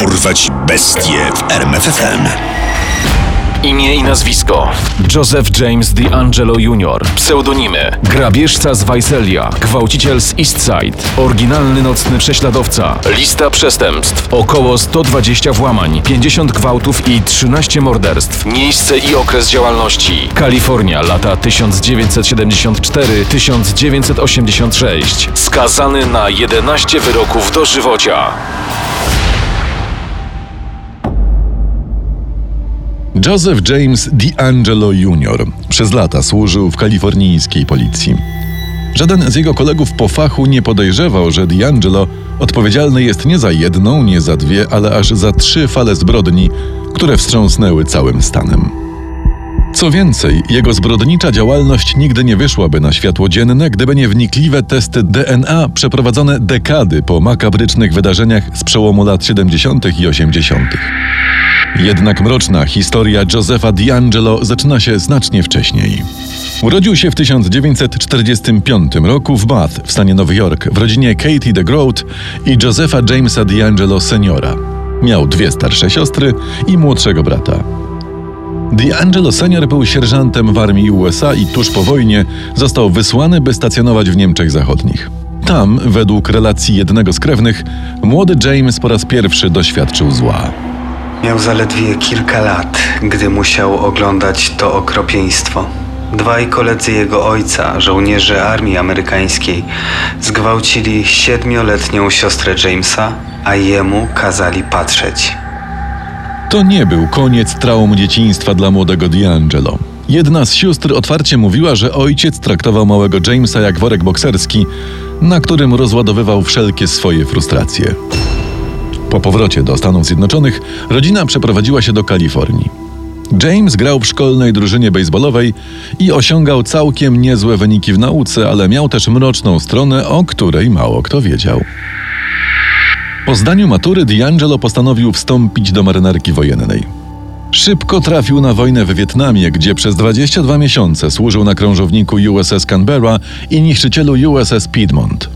Dorwać bestie w RMFFM. Imię i nazwisko: Joseph James D'Angelo Jr., pseudonimy: grabieżca z Weisselia, gwałciciel z Eastside, oryginalny nocny prześladowca, lista przestępstw, około 120 włamań, 50 gwałtów i 13 morderstw, miejsce i okres działalności: Kalifornia, lata 1974-1986, skazany na 11 wyroków dożywocia. Joseph James D'Angelo Jr. przez lata służył w kalifornijskiej policji. Żaden z jego kolegów po fachu nie podejrzewał, że D'Angelo odpowiedzialny jest nie za jedną, nie za dwie, ale aż za trzy fale zbrodni, które wstrząsnęły całym stanem. Co więcej, jego zbrodnicza działalność nigdy nie wyszłaby na światło dzienne, gdyby nie wnikliwe testy DNA przeprowadzone dekady po makabrycznych wydarzeniach z przełomu lat 70. i 80. Jednak mroczna historia Josepha D'Angelo zaczyna się znacznie wcześniej. Urodził się w 1945 roku w Bath w stanie Nowy Jork w rodzinie Katie DeGroat i Josepha Jamesa D'Angelo seniora. Miał dwie starsze siostry i młodszego brata. D'Angelo senior był sierżantem w armii USA i tuż po wojnie został wysłany, by stacjonować w Niemczech Zachodnich. Tam, według relacji jednego z krewnych, młody James po raz pierwszy doświadczył zła. Miał zaledwie kilka lat, gdy musiał oglądać to okropieństwo. Dwaj koledzy jego ojca, żołnierze armii amerykańskiej, zgwałcili siedmioletnią siostrę Jamesa, a jemu kazali patrzeć. To nie był koniec traum dzieciństwa dla młodego D'Angelo. Jedna z sióstr otwarcie mówiła, że ojciec traktował małego Jamesa jak worek bokserski, na którym rozładowywał wszelkie swoje frustracje. Po powrocie do Stanów Zjednoczonych rodzina przeprowadziła się do Kalifornii. James grał w szkolnej drużynie baseballowej i osiągał całkiem niezłe wyniki w nauce, ale miał też mroczną stronę, o której mało kto wiedział. Po zdaniu matury D'Angelo postanowił wstąpić do marynarki wojennej. Szybko trafił na wojnę w Wietnamie, gdzie przez 22 miesiące służył na krążowniku USS Canberra i niszczycielu USS Piedmont.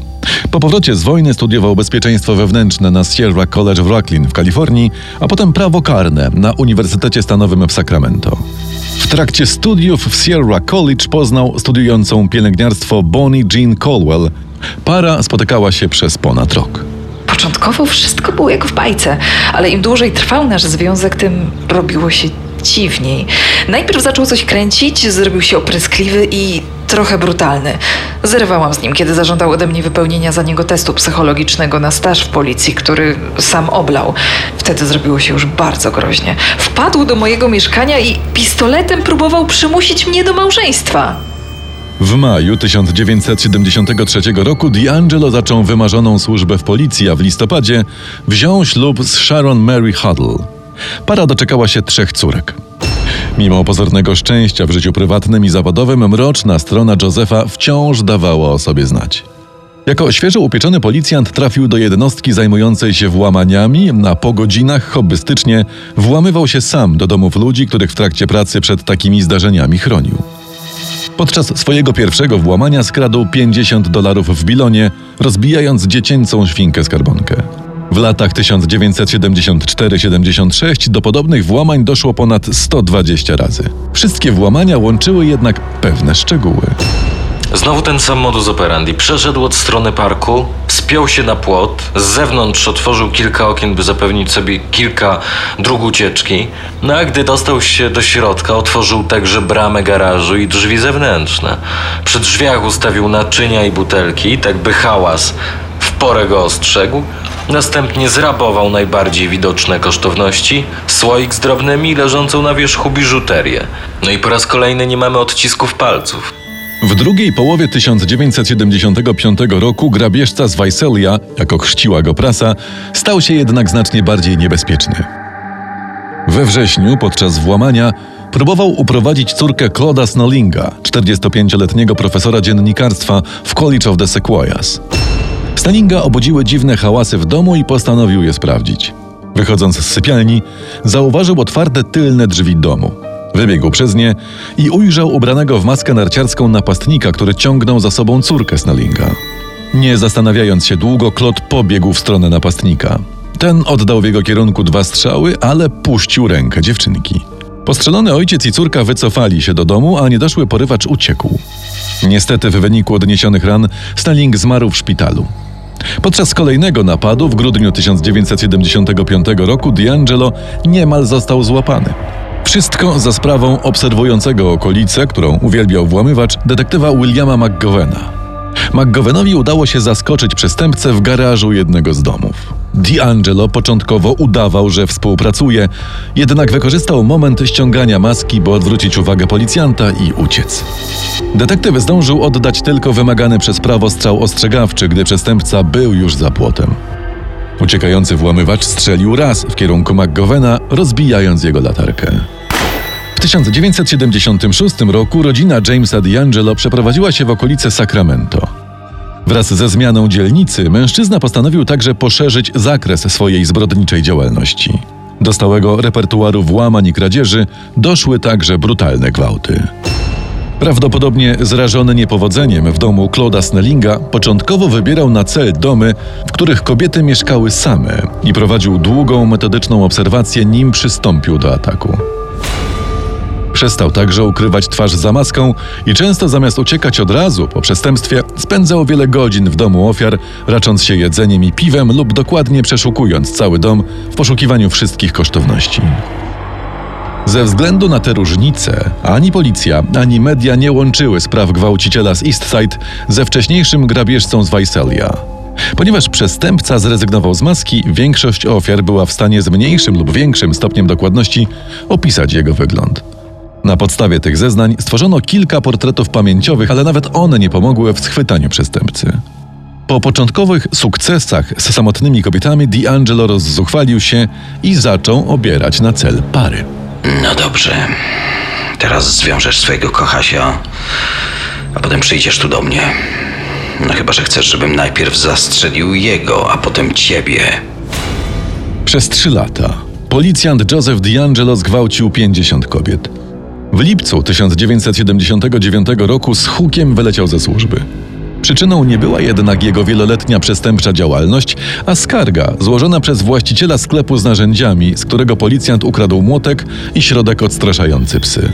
Po powrocie z wojny studiował bezpieczeństwo wewnętrzne na Sierra College w Rocklin w Kalifornii, a potem prawo karne na Uniwersytecie Stanowym w Sacramento. W trakcie studiów w Sierra College poznał studiującą pielęgniarstwo Bonnie Jean Colwell. Para spotykała się przez ponad rok. Początkowo wszystko było jak w bajce, ale im dłużej trwał nasz związek, tym robiło się dziwniej. Najpierw zaczął coś kręcić, zrobił się opryskliwy i trochę brutalny. Zerwałam z nim, kiedy zażądał ode mnie wypełnienia za niego testu psychologicznego na staż w policji, który sam oblał. Wtedy zrobiło się już bardzo groźnie. Wpadł do mojego mieszkania i pistoletem próbował przymusić mnie do małżeństwa. W maju 1973 roku D'Angelo zaczął wymarzoną służbę w policji, a w listopadzie wziął ślub z Sharon Mary Huddle. Para doczekała się trzech córek. Mimo pozornego szczęścia w życiu prywatnym i zawodowym, mroczna strona Josefa wciąż dawała o sobie znać. Jako świeżo upieczony policjant trafił do jednostki zajmującej się włamaniami, a po godzinach hobbystycznie włamywał się sam do domów ludzi, których w trakcie pracy przed takimi zdarzeniami chronił. Podczas swojego pierwszego włamania skradł 50 dolarów w bilonie, rozbijając dziecięcą świnkę skarbonkę. W latach 1974-76 do podobnych włamań doszło ponad 120 razy. Wszystkie włamania łączyły jednak pewne szczegóły. Znowu ten sam modus operandi. Przeszedł od strony parku, spiął się na płot, z zewnątrz otworzył kilka okien, by zapewnić sobie kilka dróg ucieczki. No a gdy dostał się do środka, otworzył także bramę garażu i drzwi zewnętrzne. Przy drzwiach ustawił naczynia i butelki, tak by hałas w porę go ostrzegł. Następnie zrabował najbardziej widoczne kosztowności, słoik z drobnymi leżącą na wierzchu biżuterię. No i po raz kolejny nie mamy odcisków palców. W drugiej połowie 1975 roku grabieżca z Weisselia, jako chrzciła go prasa, stał się jednak znacznie bardziej niebezpieczny. We wrześniu, podczas włamania, próbował uprowadzić córkę Claude'a Snellinga, 45-letniego profesora dziennikarstwa w College of the Sequoias. Snellinga obudziły dziwne hałasy w domu i postanowił je sprawdzić. Wychodząc z sypialni, zauważył otwarte tylne drzwi domu. Wybiegł przez nie i ujrzał ubranego w maskę narciarską napastnika, który ciągnął za sobą córkę Snellinga. Nie zastanawiając się długo, Klot pobiegł w stronę napastnika. Ten oddał w jego kierunku dwa strzały, ale puścił rękę dziewczynki. Postrzelony ojciec i córka wycofali się do domu, a niedoszły porywacz uciekł. Niestety w wyniku odniesionych ran Snelling zmarł w szpitalu. Podczas kolejnego napadu w grudniu 1975 roku D'Angelo niemal został złapany. Wszystko za sprawą obserwującego okolice, którą uwielbiał włamywacz, detektywa Williama McGovena. McGovenowi udało się zaskoczyć przestępcę w garażu jednego z domów. D'Angelo początkowo udawał, że współpracuje, jednak wykorzystał moment ściągania maski, by odwrócić uwagę policjanta i uciec. Detektyw zdążył oddać tylko wymagany przez prawo strzał ostrzegawczy, gdy przestępca był już za płotem. Uciekający włamywacz strzelił raz w kierunku McGovena, rozbijając jego latarkę. W 1976 roku rodzina Jamesa D'Angelo przeprowadziła się w okolice Sacramento. Wraz ze zmianą dzielnicy mężczyzna postanowił także poszerzyć zakres swojej zbrodniczej działalności. Do stałego repertuaru włamań i kradzieży doszły także brutalne gwałty. Prawdopodobnie zrażony niepowodzeniem w domu Claude'a Snellinga, początkowo wybierał na cel domy, w których kobiety mieszkały same i prowadził długą, metodyczną obserwację, nim przystąpił do ataku. Przestał także ukrywać twarz za maską i często zamiast uciekać od razu po przestępstwie, spędzał wiele godzin w domu ofiar, racząc się jedzeniem i piwem lub dokładnie przeszukując cały dom w poszukiwaniu wszystkich kosztowności. Ze względu na te różnice, ani policja, ani media nie łączyły spraw gwałciciela z Eastside ze wcześniejszym grabieżcą z Visalia. Ponieważ przestępca zrezygnował z maski, większość ofiar była w stanie z mniejszym lub większym stopniem dokładności opisać jego wygląd. Na podstawie tych zeznań stworzono kilka portretów pamięciowych, ale nawet one nie pomogły w schwytaniu przestępcy. Po początkowych sukcesach z samotnymi kobietami D'Angelo rozzuchwalił się i zaczął obierać na cel pary. No dobrze. Teraz zwiążesz swojego kochasia, a potem przyjdziesz tu do mnie. No chyba, że chcesz, żebym najpierw zastrzelił jego, a potem ciebie. Przez trzy lata policjant Joseph D'Angelo zgwałcił 50 kobiet. W lipcu 1979 roku z hukiem wyleciał ze służby. Przyczyną nie była jednak jego wieloletnia przestępcza działalność, a skarga złożona przez właściciela sklepu z narzędziami, z którego policjant ukradł młotek i środek odstraszający psy.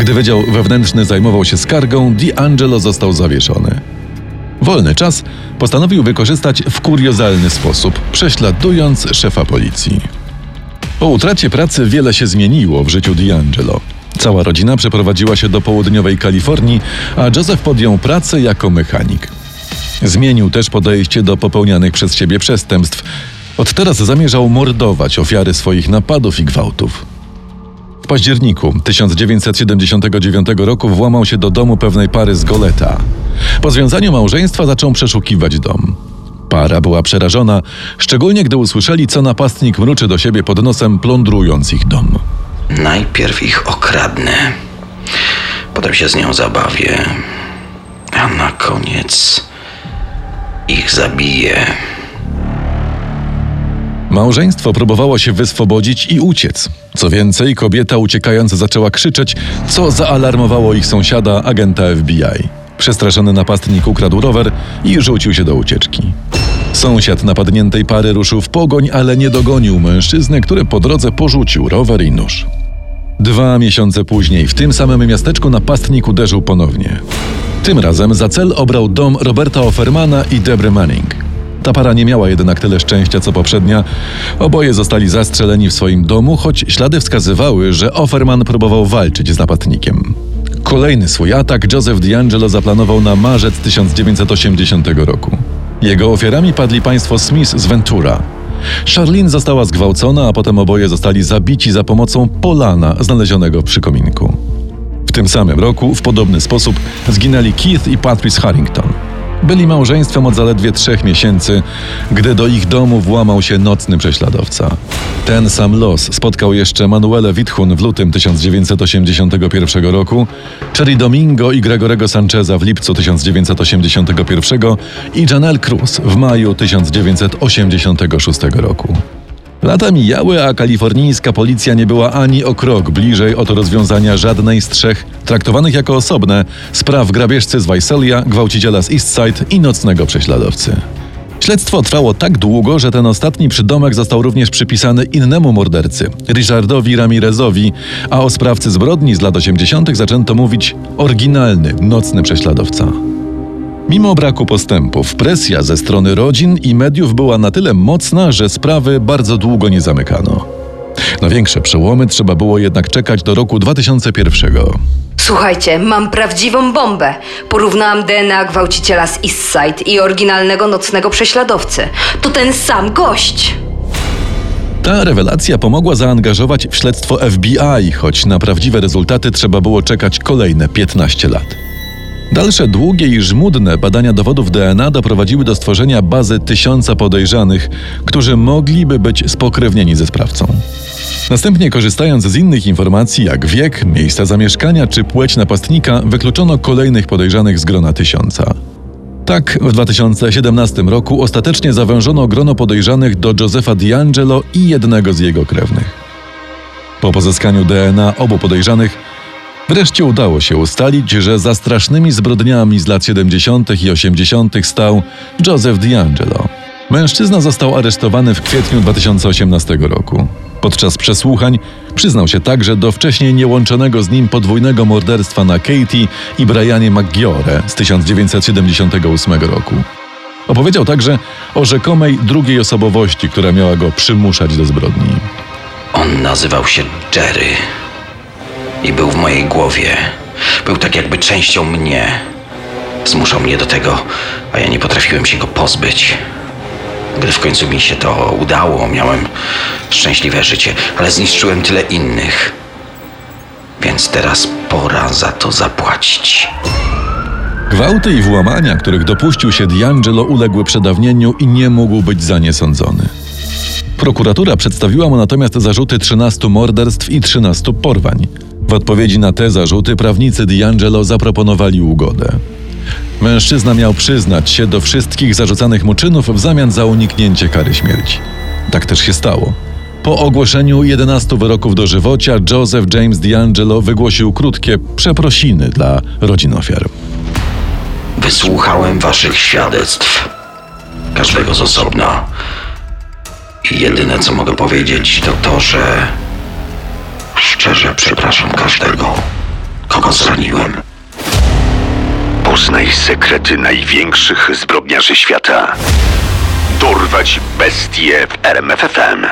Gdy Wydział Wewnętrzny zajmował się skargą, D'Angelo został zawieszony. Wolny czas postanowił wykorzystać w kuriozalny sposób, prześladując szefa policji. Po utracie pracy wiele się zmieniło w życiu D'Angelo. Cała rodzina przeprowadziła się do południowej Kalifornii, a Joseph podjął pracę jako mechanik. Zmienił też podejście do popełnianych przez siebie przestępstw. Od teraz zamierzał mordować ofiary swoich napadów i gwałtów. W październiku 1979 roku włamał się do domu pewnej pary z Goleta. Po związaniu małżeństwa zaczął przeszukiwać dom. Para była przerażona, szczególnie gdy usłyszeli, co napastnik mruczy do siebie pod nosem, plądrując ich dom. Najpierw ich okradnę, potem się z nią zabawię, a na koniec ich zabiję. Małżeństwo próbowało się wyswobodzić i uciec. Co więcej, kobieta uciekając zaczęła krzyczeć, co zaalarmowało ich sąsiada, agenta FBI. Przestraszony napastnik ukradł rower i rzucił się do ucieczki. Sąsiad napadniętej pary ruszył w pogoń, ale nie dogonił mężczyzny, który po drodze porzucił rower i nóż. Dwa miesiące później w tym samym miasteczku napastnik uderzył ponownie. Tym razem za cel obrał dom Roberta Offermana i Debry Manning. Ta para nie miała jednak tyle szczęścia co poprzednia. Oboje zostali zastrzeleni w swoim domu, choć ślady wskazywały, że Offerman próbował walczyć z napastnikiem. Kolejny swój atak Joseph D'Angelo zaplanował na marzec 1980 roku. Jego ofiarami padli państwo Smith z Ventura. Charlene została zgwałcona, a potem oboje zostali zabici za pomocą polana znalezionego przy kominku. W tym samym roku w podobny sposób zginęli Keith i Patrice Harrington. Byli małżeństwem od zaledwie trzech miesięcy, gdy do ich domu włamał się nocny prześladowca. Ten sam los spotkał jeszcze Manuele Witchun w lutym 1981 roku, Cherry Domingo i Gregorego Sancheza w lipcu 1981 i Janelle Cruz w maju 1986 roku. Lata mijały, a kalifornijska policja nie była ani o krok bliżej od rozwiązania żadnej z trzech, traktowanych jako osobne, spraw grabieżcy z Visalia, gwałciciela z Eastside i nocnego prześladowcy. Śledztwo trwało tak długo, że ten ostatni przydomek został również przypisany innemu mordercy, Richardowi Ramirezowi, a o sprawcy zbrodni z lat 80. zaczęto mówić oryginalny, nocny prześladowca. Mimo braku postępów, presja ze strony rodzin i mediów była na tyle mocna, że sprawy bardzo długo nie zamykano. Na większe przełomy trzeba było jednak czekać do roku 2001. Słuchajcie, mam prawdziwą bombę. Porównałam DNA gwałciciela z Eastside i oryginalnego nocnego prześladowcy. To ten sam gość. Ta rewelacja pomogła zaangażować w śledztwo FBI, choć na prawdziwe rezultaty trzeba było czekać kolejne 15 lat. Dalsze długie i żmudne badania dowodów DNA doprowadziły do stworzenia bazy tysiąca podejrzanych, którzy mogliby być spokrewnieni ze sprawcą. Następnie, korzystając z innych informacji, jak wiek, miejsca zamieszkania czy płeć napastnika, wykluczono kolejnych podejrzanych z grona tysiąca. Tak, w 2017 roku ostatecznie zawężono grono podejrzanych do Josefa D'Angelo i jednego z jego krewnych. Po pozyskaniu DNA obu podejrzanych, wreszcie udało się ustalić, że za strasznymi zbrodniami z lat 70. i 80. stał Joseph D'Angelo. Mężczyzna został aresztowany w kwietniu 2018 roku. Podczas przesłuchań przyznał się także do wcześniej niełączonego z nim podwójnego morderstwa na Katie i Brianie McGiore z 1978 roku. Opowiedział także o rzekomej drugiej osobowości, która miała go przymuszać do zbrodni. On nazywał się Jerry. I był w mojej głowie. Był tak jakby częścią mnie. Zmuszał mnie do tego, a ja nie potrafiłem się go pozbyć. Gdy w końcu mi się to udało, miałem szczęśliwe życie, ale zniszczyłem tyle innych. Więc teraz pora za to zapłacić. Gwałty i włamania, których dopuścił się D'Angelo, uległy przedawnieniu i nie mógł być za nie sądzony. Prokuratura przedstawiła mu natomiast zarzuty 13 morderstw i 13 porwań. W odpowiedzi na te zarzuty prawnicy D'Angelo zaproponowali ugodę. Mężczyzna miał przyznać się do wszystkich zarzucanych mu czynów w zamian za uniknięcie kary śmierci. Tak też się stało. Po ogłoszeniu 11 wyroków dożywocia Joseph James D'Angelo wygłosił krótkie przeprosiny dla rodzin ofiar. Wysłuchałem waszych świadectw. Każdego z osobna. I jedyne co mogę powiedzieć to to, że szczerze przepraszam każdego, kogo zraniłem. Poznaj sekrety największych zbrodniarzy świata. Dorwać bestie w RMFFM.